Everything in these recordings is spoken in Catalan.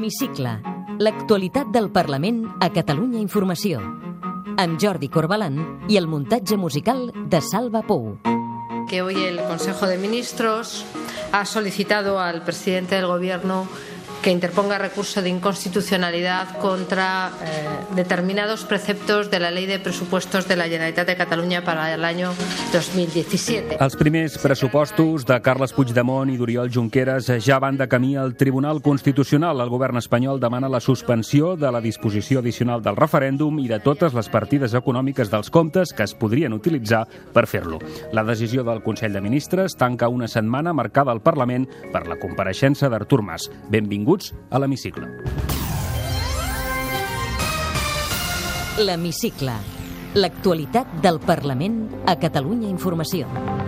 L'Hemicicle. L'actualitat del Parlament a Catalunya Informació. Amb Jordi Corbalan i el muntatge musical de Salva Pou. Que hoy el Consejo de Ministros ha solicitado al presidente del Gobierno que interponga recurso de inconstitucionalidad contra eh, determinados preceptos de la Ley de Presupuestos de la Generalitat de Catalunya para el año 2017. Els primers pressupostos de Carles Puigdemont i d'Oriol Junqueras ja van de camí al Tribunal Constitucional. El govern espanyol demana la suspensió de la disposició addicional del referèndum i de totes les partides econòmiques dels comptes que es podrien utilitzar per fer-lo. La decisió del Consell de Ministres tanca una setmana marcada al Parlament per la compareixença d'Artur Mas. Benvingut Benvinguts a l'Hemicicle. L'Hemicicle. L'actualitat del Parlament a Catalunya Informació.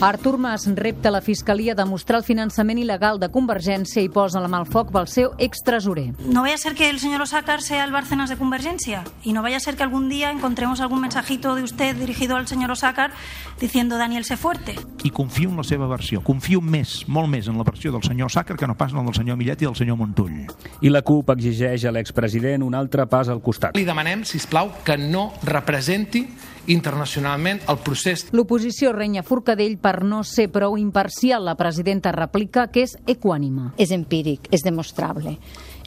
Artur Mas repta la Fiscalia de mostrar el finançament il·legal de Convergència i posa la mà al foc pel seu extresorer. No vaya a ser que el señor Osakar sea el Bárcenas de Convergencia y no vaya a ser que algún día encontremos algún mensajito de usted dirigido al señor Osakar diciendo Daniel sé fuerte. I confio en la seva versió. Confio més, molt més, en la versió del senyor Osakar que no pas en la del senyor Millet i del senyor Montull. I la CUP exigeix a l'expresident un altre pas al costat. Li demanem, si plau, que no representi internacionalment el procés. L'oposició renya Forcadell per no ser prou imparcial. La presidenta replica que és equànima. És empíric, és demostrable.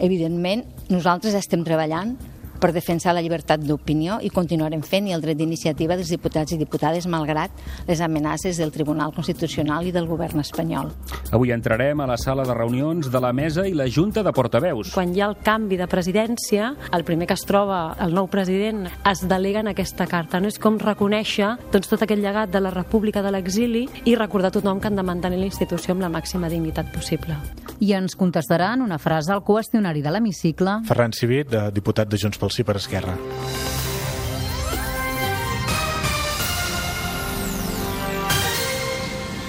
Evidentment, nosaltres estem treballant per defensar la llibertat d'opinió i continuarem fent i el dret d'iniciativa dels diputats i diputades malgrat les amenaces del Tribunal Constitucional i del govern espanyol. Avui entrarem a la sala de reunions de la mesa i la Junta de Portaveus. Quan hi ha el canvi de presidència, el primer que es troba el nou president es delega en aquesta carta. No és com reconèixer doncs, tot aquest llegat de la República de l'exili i recordar a tothom que han de mantenir la institució amb la màxima dignitat possible. I ens contestaran una frase al qüestionari de l'hemicicle. Ferran Civit, diputat de Junts pel Sí per Esquerra.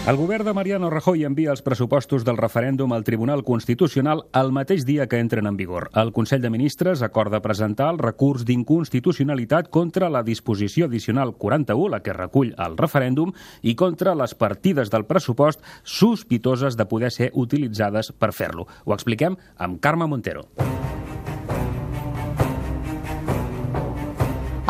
El govern de Mariano Rajoy envia els pressupostos del referèndum al Tribunal Constitucional el mateix dia que entren en vigor. El Consell de Ministres acorda presentar el recurs d'inconstitucionalitat contra la disposició addicional 41, la que recull el referèndum, i contra les partides del pressupost sospitoses de poder ser utilitzades per fer-lo. Ho expliquem amb Carme Montero.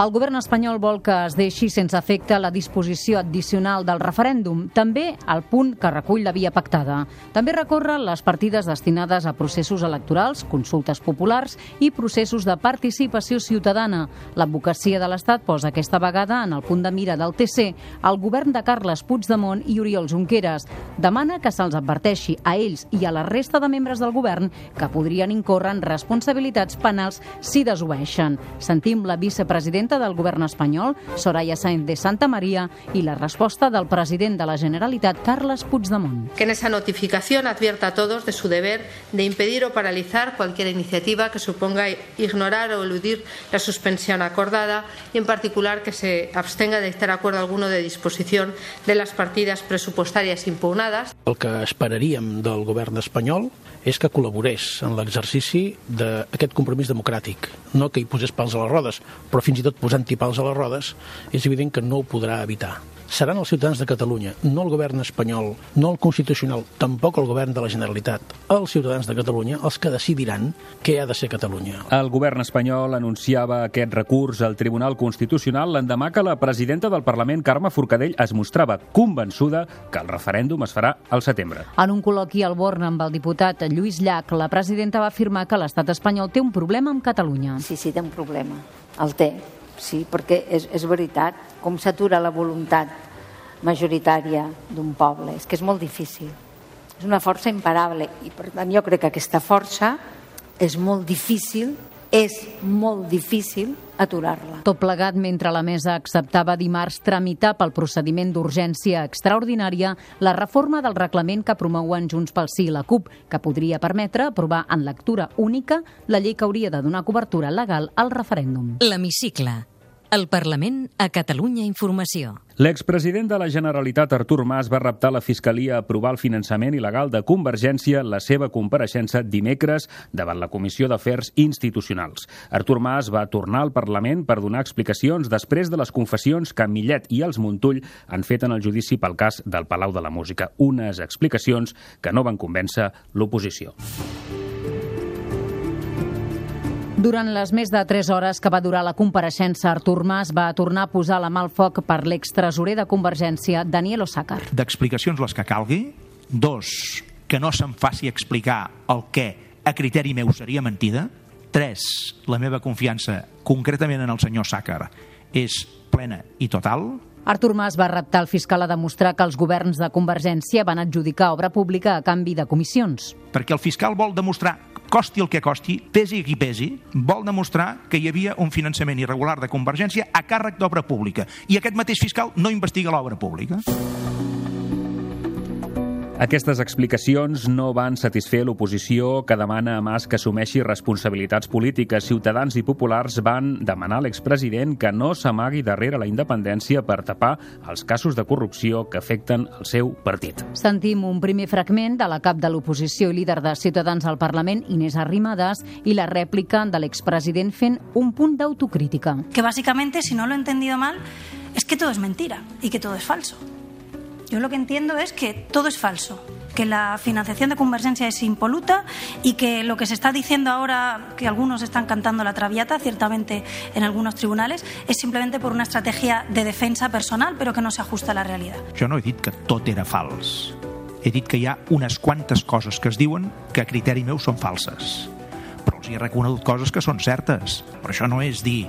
El govern espanyol vol que es deixi sense efecte la disposició addicional del referèndum, també el punt que recull la via pactada. També recorre les partides destinades a processos electorals, consultes populars i processos de participació ciutadana. L'advocacia de l'Estat posa aquesta vegada en el punt de mira del TC el govern de Carles Puigdemont i Oriol Junqueras. Demana que se'ls adverteixi a ells i a la resta de membres del govern que podrien incórrer en responsabilitats penals si desobeeixen. Sentim la vicepresidenta presidenta del govern espanyol, Soraya Sáenz de Santa María, y la respuesta del president de la Generalitat, Carles Puigdemont. Que en esa notificación advierta a todos de su deber de impedir o paralizar cualquier iniciativa que suponga ignorar o eludir la suspensión acordada y, en particular, que se abstenga de dictar acuerdo alguno de disposición de las partidas pressupostàries impugnades. El que esperaríem del govern espanyol és que col·laborés en l'exercici d'aquest compromís democràtic, no que hi posés pals a les rodes, però fins i tot posant-hi pals a les rodes, és evident que no ho podrà evitar seran els ciutadans de Catalunya, no el govern espanyol, no el constitucional, tampoc el govern de la Generalitat, els ciutadans de Catalunya els que decidiran què ha de ser Catalunya. El govern espanyol anunciava aquest recurs al Tribunal Constitucional l'endemà que la presidenta del Parlament, Carme Forcadell, es mostrava convençuda que el referèndum es farà al setembre. En un col·loqui al Born amb el diputat Lluís Llach, la presidenta va afirmar que l'estat espanyol té un problema amb Catalunya. Sí, sí, té un problema. El té sí, perquè és, és veritat, com s'atura la voluntat majoritària d'un poble, és que és molt difícil. És una força imparable i per tant jo crec que aquesta força és molt difícil és molt difícil aturar-la. Tot plegat mentre la mesa acceptava dimarts tramitar pel procediment d'urgència extraordinària la reforma del reglament que promouen Junts pel Sí i la CUP, que podria permetre aprovar en lectura única la llei que hauria de donar cobertura legal al referèndum. L'hemicicle El Parlament a Catalunya Informació. L'expresident de la Generalitat, Artur Mas, va reptar la Fiscalia a aprovar el finançament il·legal de Convergència la seva compareixença dimecres davant la Comissió d'Afers Institucionals. Artur Mas va tornar al Parlament per donar explicacions després de les confessions que Millet i els Montull han fet en el judici pel cas del Palau de la Música. Unes explicacions que no van convèncer l'oposició. Durant les més de 3 hores que va durar la compareixença, Artur Mas va tornar a posar la mà al foc per l'extresorer de Convergència, Daniel Osàcar. D'explicacions les que calgui. Dos, que no se'm faci explicar el què a criteri meu seria mentida. Tres, la meva confiança, concretament en el senyor Sàcar, és plena i total. Artur Mas va reptar el fiscal a demostrar que els governs de Convergència van adjudicar obra pública a canvi de comissions. Perquè el fiscal vol demostrar costi el que costi, pesi qui pesi, vol demostrar que hi havia un finançament irregular de Convergència a càrrec d'obra pública. I aquest mateix fiscal no investiga l'obra pública. Aquestes explicacions no van satisfer l'oposició que demana a Mas que assumeixi responsabilitats polítiques. Ciutadans i populars van demanar a l'expresident que no s'amagui darrere la independència per tapar els casos de corrupció que afecten el seu partit. Sentim un primer fragment de la cap de l'oposició i líder de Ciutadans al Parlament, Inés Arrimadas, i la rèplica de l'expresident fent un punt d'autocrítica. Que básicamente, si no lo he entendido mal, es que todo es mentira y que todo es falso. Yo lo que entiendo es que todo es falso, que la financiación de Convergencia es impoluta y que lo que se está diciendo ahora, que algunos están cantando la traviata, ciertamente en algunos tribunales, es simplemente por una estrategia de defensa personal, pero que no se ajusta a la realidad. Jo no he dit que tot era fals. He dit que hi ha unes quantes coses que es diuen que a criteri meu són falses. Però els he reconegut coses que són certes. Però això no és dir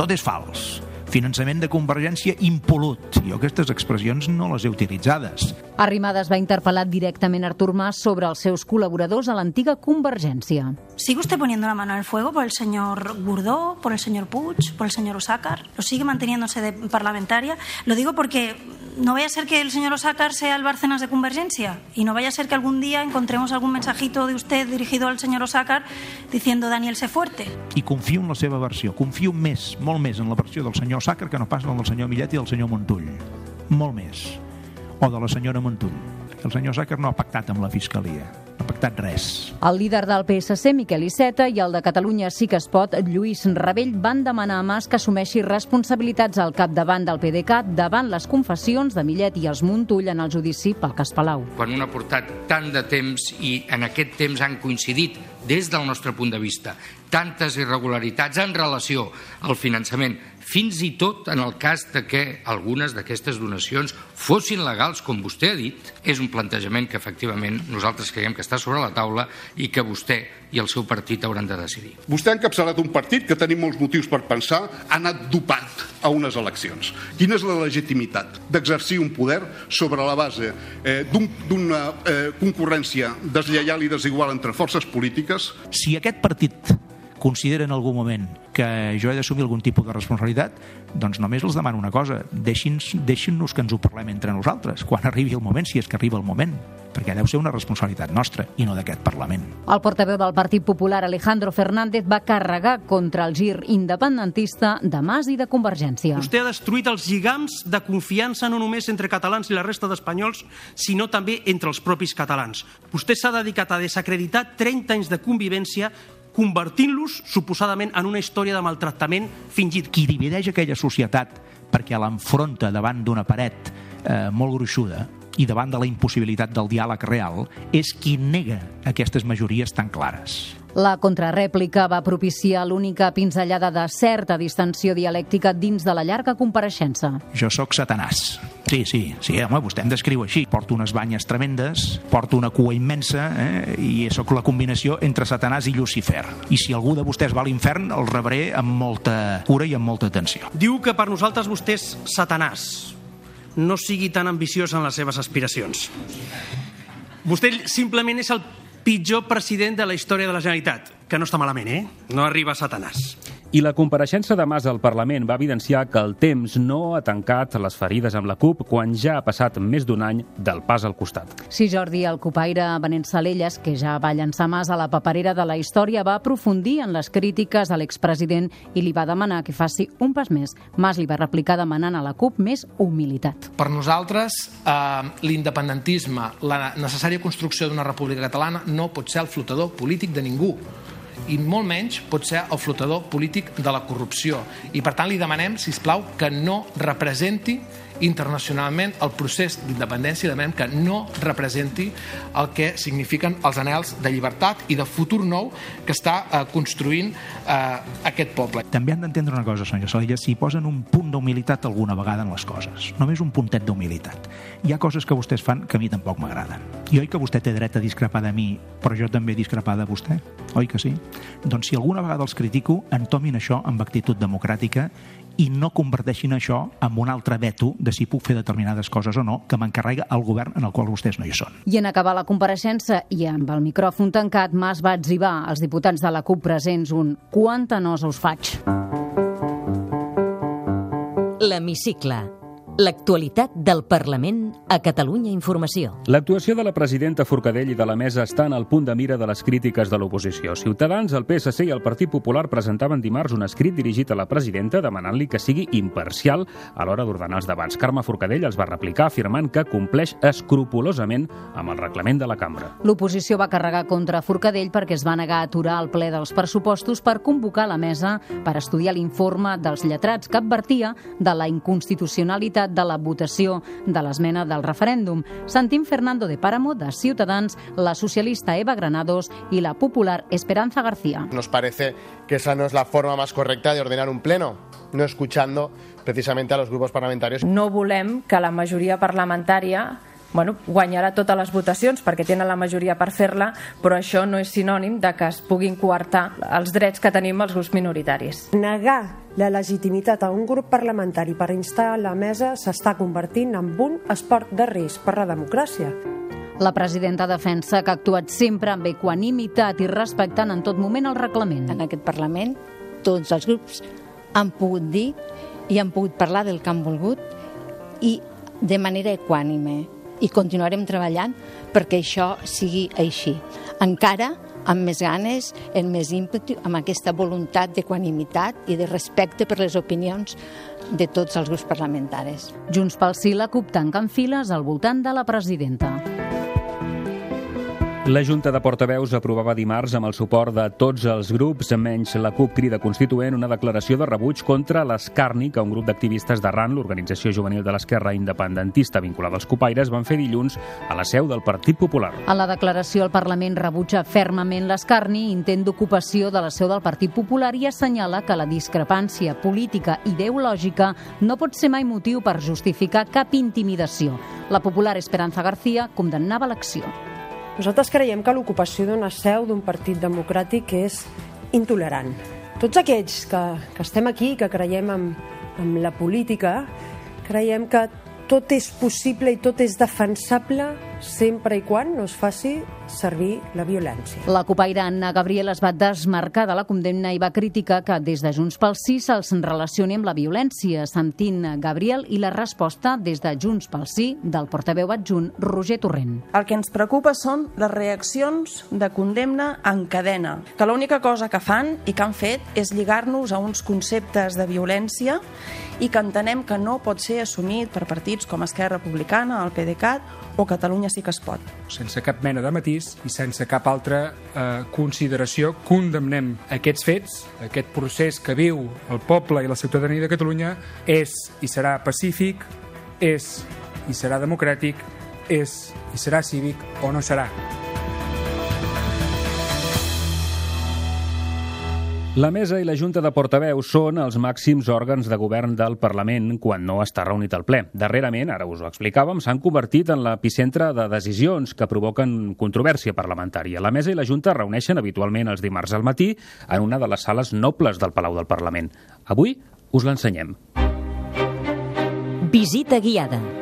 tot és fals finançament de Convergència impolut. Jo aquestes expressions no les he utilitzades. Arrimadas va interpel·lar directament Artur Mas sobre els seus col·laboradors a l'antiga Convergència. ¿Sigue usted poniendo la mano en el fuego por el señor Gurdó, por el señor Puig, por el señor Osácar? ¿Lo sigue manteniéndose de parlamentaria? Lo digo porque no vaya a ser que el señor Osácar sea el Bárcenas de Convergencia y no vaya a ser que algún día encontremos algún mensajito de usted dirigido al señor Osácar diciendo Daniel sé fuerte. I confio en la seva versió. Confio més, molt més, en la versió del senyor Sàcar que no pas en del senyor Millet i del senyor Montull. Molt més. O de la senyora Montull. El senyor Sàcar no ha pactat amb la Fiscalia. Ha pactat res. El líder del PSC, Miquel Iceta, i el de Catalunya Sí que es pot, Lluís Rebell, van demanar a Mas que assumeixi responsabilitats al capdavant del PDeCAT davant les confessions de Millet i els Montull en el judici pel cas Palau. Quan un ha portat tant de temps i en aquest temps han coincidit des del nostre punt de vista tantes irregularitats en relació al finançament, fins i tot en el cas de que algunes d'aquestes donacions fossin legals, com vostè ha dit, és un plantejament que efectivament nosaltres creiem que està sobre la taula i que vostè i el seu partit hauran de decidir. Vostè ha encapçalat un partit que tenim molts motius per pensar ha anat dopat a unes eleccions. Quina és la legitimitat d'exercir un poder sobre la base eh, d'una un, eh, concurrència deslleial i desigual entre forces polítiques? Si aquest partit considera en algun moment que jo he d'assumir algun tipus de responsabilitat, doncs només els demano una cosa, deixin-nos deixin que ens ho parlem entre nosaltres, quan arribi el moment, si és que arriba el moment, perquè deu ser una responsabilitat nostra i no d'aquest Parlament. El portaveu del Partit Popular, Alejandro Fernández, va carregar contra el gir independentista de Mas i de Convergència. Vostè ha destruït els lligams de confiança no només entre catalans i la resta d'espanyols, sinó també entre els propis catalans. Vostè s'ha dedicat a desacreditar 30 anys de convivència convertint-los suposadament en una història de maltractament fingit. Qui divideix aquella societat perquè l'enfronta davant d'una paret eh, molt gruixuda i davant de la impossibilitat del diàleg real és qui nega aquestes majories tan clares. La contrarèplica va propiciar l'única pinzellada de certa distensió dialèctica dins de la llarga compareixença. Jo sóc Satanàs. Sí, sí, sí, home, vostè em descriu així. Porto unes banyes tremendes, porto una cua immensa eh, i sóc la combinació entre Satanàs i Lucifer. I si algú de vostès va a l'infern, el rebré amb molta cura i amb molta atenció. Diu que per nosaltres vostè és Satanàs. No sigui tan ambiciós en les seves aspiracions. Vostè simplement és el pitjor president de la història de la Generalitat, que no està malament, eh? No arriba a Satanàs. I la compareixença de Mas al Parlament va evidenciar que el temps no ha tancat les ferides amb la CUP quan ja ha passat més d'un any del pas al costat. Sí, Jordi, el copaire Benet Salelles, que ja va llançar Mas a la paperera de la història, va aprofundir en les crítiques a l'expresident i li va demanar que faci un pas més. Mas li va replicar demanant a la CUP més humilitat. Per nosaltres, eh, l'independentisme, la necessària construcció d'una república catalana no pot ser el flotador polític de ningú i molt menys pot ser el flotador polític de la corrupció. I per tant li demanem, si plau, que no representi internacionalment el procés d'independència, demanem que no representi el que signifiquen els anels de llibertat i de futur nou que està eh, construint eh, aquest poble. També han d'entendre una cosa, senyor Salella, si posen un punt d'humilitat alguna vegada en les coses, només un puntet d'humilitat. Hi ha coses que vostès fan que a mi tampoc m'agraden. I oi que vostè té dret a discrepar de mi, però jo també discrepar de vostè? Oi que sí? Doncs si alguna vegada els critico, entomin això amb actitud democràtica i no converteixin això en un altre veto de si puc fer determinades coses o no que m'encarrega el govern en el qual vostès no hi són. I en acabar la compareixença i amb el micròfon tancat, Mas va exhibar als diputats de la CUP presents un «Quanta nosa us faig?» L'hemicicle L'actualitat del Parlament a Catalunya Informació. L'actuació de la presidenta Forcadell i de la mesa està en el punt de mira de les crítiques de l'oposició. Ciutadans, el PSC i el Partit Popular presentaven dimarts un escrit dirigit a la presidenta demanant-li que sigui imparcial a l'hora d'ordenar els debats. Carme Forcadell els va replicar afirmant que compleix escrupulosament amb el reglament de la cambra. L'oposició va carregar contra Forcadell perquè es va negar a aturar el ple dels pressupostos per convocar la mesa per estudiar l'informe dels lletrats que advertia de la inconstitucionalitat de la votació de l'esmena del referèndum. Sentim Fernando de Páramo, de Ciutadans, la socialista Eva Granados i la popular Esperanza García. Nos parece que esa no es la forma más correcta de ordenar un pleno, no escuchando precisamente a los grupos parlamentarios. No volem que la majoria parlamentària bueno, guanyarà totes les votacions perquè tenen la majoria per fer-la, però això no és sinònim de que es puguin coartar els drets que tenim els grups minoritaris. Negar la legitimitat a un grup parlamentari per instar la mesa s'està convertint en un esport de risc per la democràcia. La presidenta defensa que ha actuat sempre amb equanimitat i respectant en tot moment el reglament. En aquest Parlament tots els grups han pogut dir i han pogut parlar del que han volgut i de manera equànime i continuarem treballant perquè això sigui així. Encara amb més ganes, amb més ímpetu, amb aquesta voluntat d'equanimitat i de respecte per les opinions de tots els grups parlamentaris. Junts pel Sí, la CUP tanquen files al voltant de la presidenta. La Junta de Portaveus aprovava dimarts amb el suport de tots els grups, menys la CUP Crida Constituent, una declaració de rebuig contra l'escarni que un grup d'activistes d'Arran, l'organització juvenil de l'esquerra independentista vinculada als copaires, van fer dilluns a la seu del Partit Popular. A la declaració, el Parlament rebutja fermament l'escarni, intent d'ocupació de la seu del Partit Popular i assenyala que la discrepància política i ideològica no pot ser mai motiu per justificar cap intimidació. La popular Esperanza García condemnava l'acció. Nosaltres creiem que l'ocupació d'una seu d'un partit democràtic és intolerant. Tots aquells que, que estem aquí, que creiem en, en la política, creiem que tot és possible i tot és defensable sempre i quan no es faci servir la violència. La copaire Anna Gabriel es va desmarcar de la condemna i va criticar que des de Junts pel Sí se'ls relacioni amb la violència, sentint Gabriel i la resposta des de Junts pel Sí del portaveu adjunt Roger Torrent. El que ens preocupa són les reaccions de condemna en cadena, que l'única cosa que fan i que han fet és lligar-nos a uns conceptes de violència i que entenem que no pot ser assumit per partits com Esquerra Republicana, el PDeCAT o Catalunya sí que es pot. Sense cap mena de matís i sense cap altra eh, consideració, condemnem aquests fets, aquest procés que viu el poble i la ciutadania de Catalunya és i serà pacífic, és i serà democràtic, és i serà cívic o no serà. La mesa i la Junta de Portaveus són els màxims òrgans de govern del Parlament quan no està reunit el ple. Darrerament, ara us ho explicàvem, s'han convertit en l'epicentre de decisions que provoquen controvèrsia parlamentària. La mesa i la Junta reuneixen habitualment els dimarts al matí en una de les sales nobles del Palau del Parlament. Avui us l'ensenyem. Visita guiada.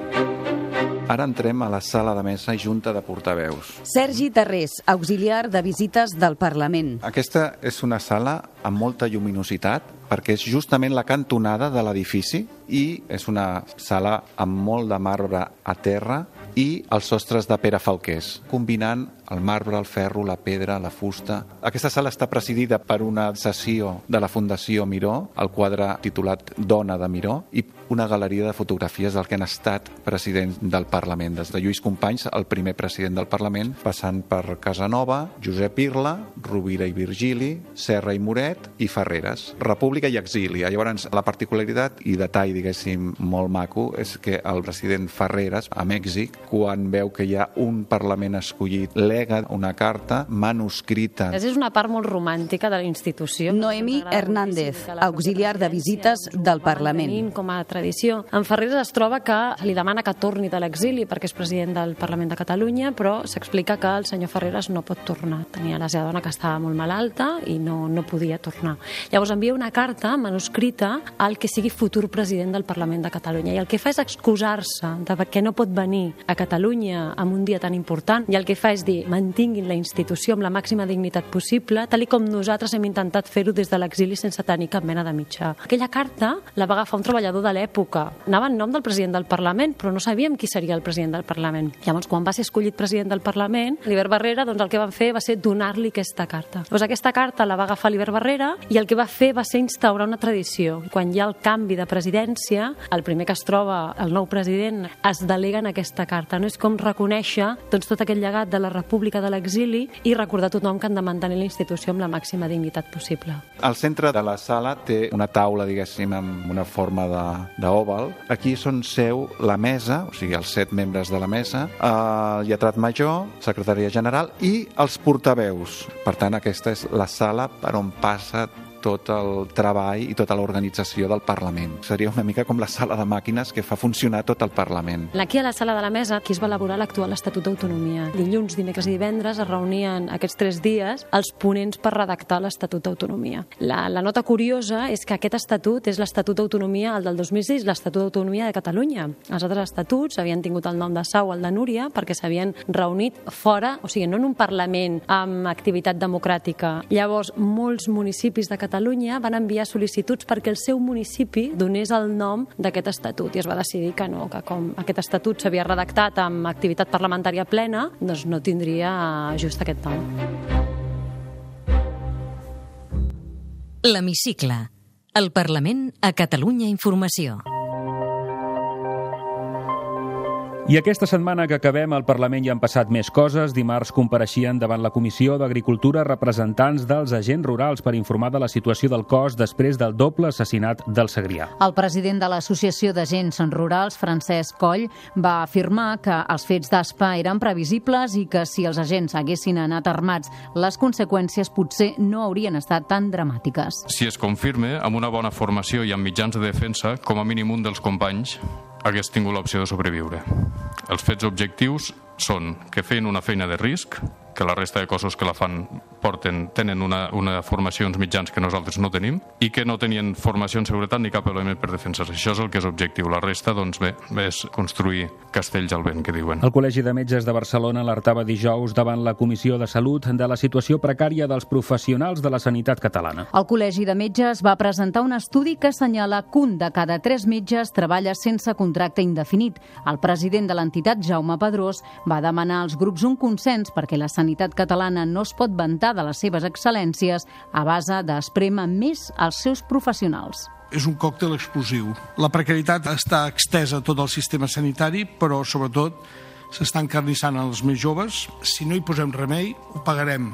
Ara entrem a la sala de mesa i junta de portaveus. Sergi Tarrés, auxiliar de visites del Parlament. Aquesta és una sala amb molta lluminositat, perquè és justament la cantonada de l'edifici i és una sala amb molt de marbre a terra i els sostres de Pere Falqués, combinant el marbre, el ferro, la pedra, la fusta. Aquesta sala està presidida per una sessió de la Fundació Miró, el quadre titulat Dona de Miró, i una galeria de fotografies del que han estat presidents del Parlament, des de Lluís Companys, el primer president del Parlament, passant per Casanova, Josep Irla, Rovira i Virgili, Serra i Moret i Ferreres. República i exili. Llavors, la particularitat i detall, diguéssim, molt maco, és que el president Ferreres, a Mèxic, quan veu que hi ha un Parlament escollit, lega una carta manuscrita. És una part molt romàntica de la institució. Noemí Hernández, auxiliar de visites del Parlament. Com a tradició. En Ferreres es troba que li demana que torni de l'exili perquè és president del Parlament de Catalunya, però s'explica que el senyor Ferreres no pot tornar. Tenia la seva dona que estava molt malalta i no, no podia tornar. Llavors envia una carta manuscrita al que sigui futur president del Parlament de Catalunya i el que fa és excusar-se de perquè no pot venir a Catalunya en un dia tan important i el que fa és dir mantinguin la institució amb la màxima dignitat possible, tal com nosaltres hem intentat fer-ho des de l'exili sense tenir cap mena de mitjà. Aquella carta la va agafar un treballador de l'època. Anava en nom del president del Parlament, però no sabíem qui seria el president del Parlament. Llavors, quan va ser escollit president del Parlament, l'Iber Barrera, doncs el que van fer va ser donar-li aquesta carta. Llavors, aquesta carta la va agafar l'Iber Barrera i el que va fer va ser instaurar una tradició. Quan hi ha el canvi de presidència, el primer que es troba el nou president es delega en aquesta carta. No és com reconèixer doncs, tot aquest llegat de la República de l'exili i recordar a tothom que han de mantenir la institució amb la màxima dignitat possible. Al centre de la sala té una taula, diguéssim, amb una forma d'òval. Aquí són seu la mesa, o sigui, els set membres de la mesa, el lletrat major, secretaria general i els portaveus. Per tant, aquesta és la sala per on passa tot el treball i tota l'organització del Parlament. Seria una mica com la sala de màquines que fa funcionar tot el Parlament. Aquí a la sala de la mesa, aquí es va elaborar l'actual Estatut d'Autonomia. Dilluns, dimecres i divendres es reunien aquests tres dies els ponents per redactar l'Estatut d'Autonomia. La, la nota curiosa és que aquest estatut és l'Estatut d'Autonomia, el del 2006, l'Estatut d'Autonomia de Catalunya. Els altres estatuts havien tingut el nom de Sau, el de Núria, perquè s'havien reunit fora, o sigui, no en un Parlament amb activitat democràtica. Llavors, molts municipis de Catalunya Catalunya van enviar sol·licituds perquè el seu municipi donés el nom d'aquest estatut i es va decidir que no, que com aquest estatut s'havia redactat amb activitat parlamentària plena, doncs no tindria just aquest nom. L'Hemicicle. El Parlament a Catalunya Informació. I aquesta setmana que acabem al Parlament hi han passat més coses. Dimarts compareixien davant la Comissió d'Agricultura representants dels agents rurals per informar de la situació del cos després del doble assassinat del Segrià. El president de l'Associació d'Agents Rurals, Francesc Coll, va afirmar que els fets d'ASPA eren previsibles i que si els agents haguessin anat armats, les conseqüències potser no haurien estat tan dramàtiques. Si es confirma, amb una bona formació i amb mitjans de defensa, com a mínim un dels companys hagués tingut l'opció de sobreviure. Els fets objectius són que feien una feina de risc, que la resta de cossos que la fan porten, tenen una, una formació, uns mitjans que nosaltres no tenim, i que no tenien formació en seguretat ni cap element per defensar-se. Això és el que és objectiu. La resta, doncs bé, és construir castells al vent, que diuen. El Col·legi de Metges de Barcelona alertava dijous davant la Comissió de Salut de la situació precària dels professionals de la sanitat catalana. El Col·legi de Metges va presentar un estudi que assenyala que un de cada tres metges treballa sense contracte indefinit. El president de l'entitat, Jaume Pedrós, va demanar als grups un consens perquè la sanitat catalana no es pot vantar de les seves excel·lències a base d'esprema més als seus professionals és un còctel explosiu. La precarietat està extesa a tot el sistema sanitari, però sobretot s'estan encarnissant els més joves. Si no hi posem remei, ho pagarem.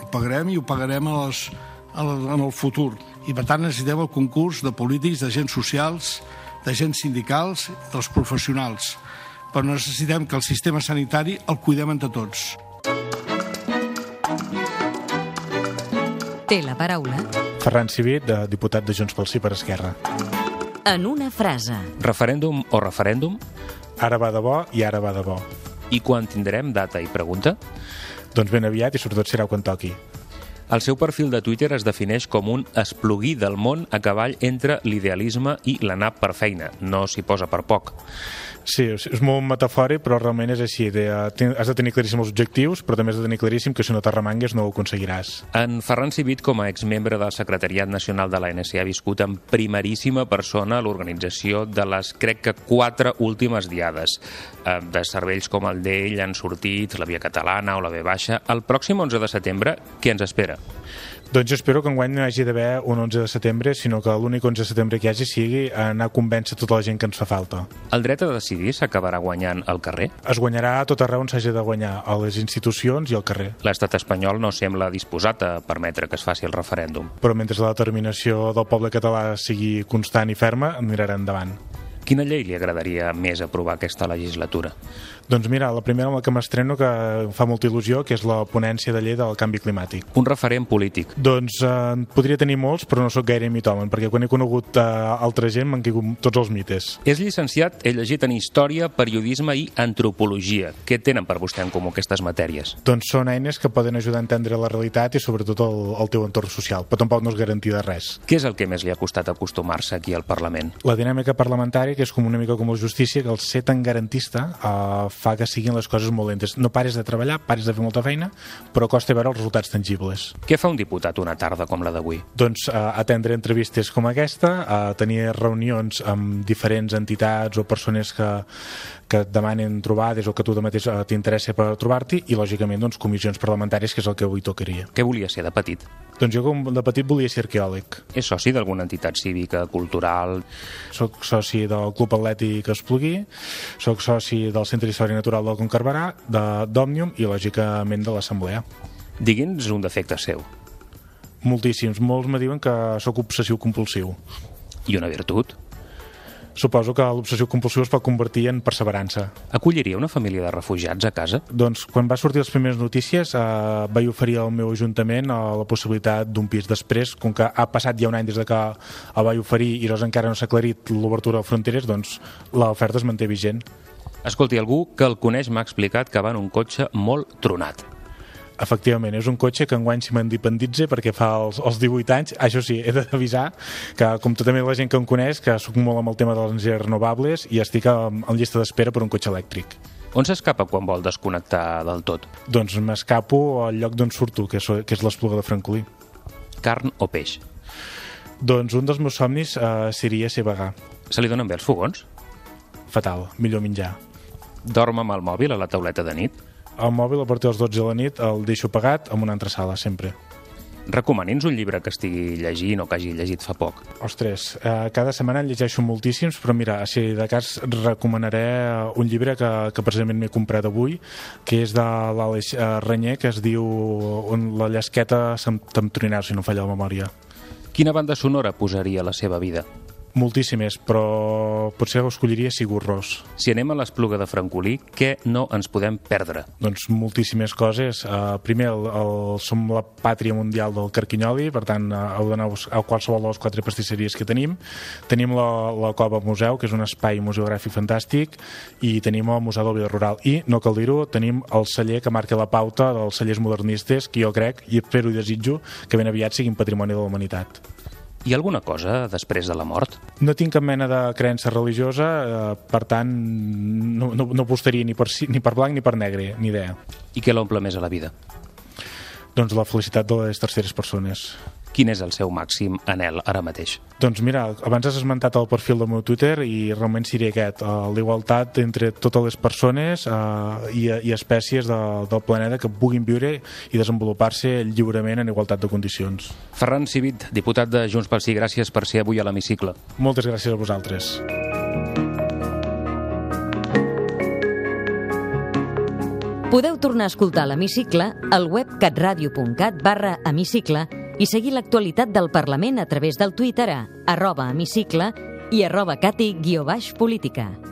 Ho pagarem i ho pagarem a les, a la, en el futur. I per tant necessitem el concurs de polítics, d'agents socials, d'agents sindicals, dels professionals. Però necessitem que el sistema sanitari el cuidem entre tots. Té la paraula. Ferran Civit, de diputat de Junts pel Sí per Esquerra. En una frase. Referèndum o referèndum? Ara va de bo i ara va de bo. I quan tindrem data i pregunta? Doncs ben aviat i sobretot serà quan toqui. El seu perfil de Twitter es defineix com un esplugui del món a cavall entre l'idealisme i l'anar per feina. No s'hi posa per poc. Sí, és molt metafòric, però realment és així. De, has de tenir claríssims els objectius, però també has de tenir claríssim que si no t'arremangues no ho aconseguiràs. En Ferran Civit, com a exmembre del Secretariat Nacional de l'ANC, ha viscut en primeríssima persona l'organització de les, crec que, quatre últimes diades. Eh, de cervells com el d'ell han sortit la Via Catalana o la V Baixa. El pròxim 11 de setembre, què ens espera? Doncs jo espero que enguany no hi hagi d'haver un 11 de setembre, sinó que l'únic 11 de setembre que hi hagi sigui anar a convèncer tota la gent que ens fa falta. El dret a decidir s'acabarà guanyant al carrer? Es guanyarà a tot arreu on s'hagi de guanyar, a les institucions i al carrer. L'estat espanyol no sembla disposat a permetre que es faci el referèndum. Però mentre la determinació del poble català sigui constant i ferma, anirà endavant. Quina llei li agradaria més aprovar aquesta legislatura? Doncs mira, la primera amb la que m'estreno que fa molta il·lusió, que és la ponència de llei del canvi climàtic. Un referent polític. Doncs eh, podria tenir molts, però no sóc gaire mitòmen, perquè quan he conegut eh, altra gent m'han caigut tots els mites. És llicenciat, he llegit en Història, Periodisme i Antropologia. Què tenen per vostè en comú aquestes matèries? Doncs són eines que poden ajudar a entendre la realitat i sobretot el, el teu entorn social, però tampoc no és garantia de res. Què és el que més li ha costat acostumar-se aquí al Parlament? La dinàmica parlamentària, que és com una mica com la justícia, que el ser tan garantista eh, fa que siguin les coses molt lentes. No pares de treballar, pares de fer molta feina, però costa veure els resultats tangibles. Què fa un diputat una tarda com la d'avui? Doncs uh, atendre entrevistes com aquesta, uh, tenir reunions amb diferents entitats o persones que, que et demanen trobades o que tu de mateix uh, t'interessa per trobar-t'hi i, lògicament, doncs, comissions parlamentàries, que és el que avui tocaria. Què volia ser de petit? Doncs jo com de petit volia ser arqueòleg. És soci d'alguna entitat cívica, cultural? Soc soci del Club Atlètic Esplugui, soc soci del Centre d'Història Natural del Concarbarà, d'Òmnium i, lògicament, de l'Assemblea. Digui'ns un defecte seu. Moltíssims. Molts me diuen que sóc obsessiu-compulsiu. I una virtut? Suposo que l'obsessió compulsiva es pot convertir en perseverança. Acolliria una família de refugiats a casa? Doncs quan va sortir les primeres notícies eh, vaig oferir al meu ajuntament eh, la possibilitat d'un pis. Després, com que ha passat ja un any des de que el vaig oferir i doncs encara no s'ha aclarit l'obertura de fronteres, doncs l'oferta es manté vigent. Escolti, algú que el coneix m'ha explicat que va en un cotxe molt tronat. Efectivament, és un cotxe que enguany s'hi m'independitza perquè fa els, els 18 anys. Això sí, he d'avisar que, com tota la gent que em coneix, que sóc molt amb el tema de les energies renovables i estic en, en llista d'espera per un cotxe elèctric. On s'escapa quan vol desconnectar del tot? Doncs m'escapo al lloc d'on surto, que és, que és l'Espluga de Francolí. Carn o peix? Doncs un dels meus somnis eh, seria ser vegà. Se li donen bé els fogons? Fatal, millor menjar. Dorm amb el mòbil a la tauleta de nit? El mòbil a partir dels 12 de la nit el deixo pagat en una altra sala, sempre. Recomani'ns un llibre que estigui llegint o que hagi llegit fa poc. Ostres, eh, cada setmana en llegeixo moltíssims, però mira, si de cas recomanaré un llibre que, que precisament m'he comprat avui, que és de l'Aleix eh, Renyer, que es diu On la llesqueta se'm si no falla la memòria. Quina banda sonora posaria a la seva vida? Moltíssimes, però potser escolliria Sigur Ros. Si anem a l'Espluga de Francolí, què no ens podem perdre? Doncs moltíssimes coses. Uh, primer, el, el, som la pàtria mundial del carquinyoli, per tant, uh, heu d'anar a qualsevol de les quatre pastisseries que tenim. Tenim la, la Cova Museu, que és un espai museogràfic fantàstic, i tenim el Museu del Vida Rural. I, no cal dir-ho, tenim el celler que marca la pauta dels cellers modernistes, que jo crec, i espero i desitjo, que ben aviat siguin patrimoni de la humanitat. Hi ha alguna cosa després de la mort? No tinc cap mena de creença religiosa, eh, per tant, no, no, no apostaria ni per, ni per blanc ni per negre, ni idea. I què l'omple més a la vida? Doncs la felicitat de les terceres persones. Quin és el seu màxim anel ara mateix? Doncs mira, abans has esmentat el perfil del meu Twitter i realment seria aquest, l'igualtat entre totes les persones uh, i, i espècies de, del planeta que puguin viure i desenvolupar-se lliurement en igualtat de condicions. Ferran Civit, diputat de Junts pel Sí, gràcies per ser avui a l'hemicicle. Moltes gràcies a vosaltres. Podeu tornar a escoltar l'hemicicle al web catradio.cat barra hemicicle i seguir l'actualitat del Parlament a través del Twitter a arroba hemicicle i arroba cati-política.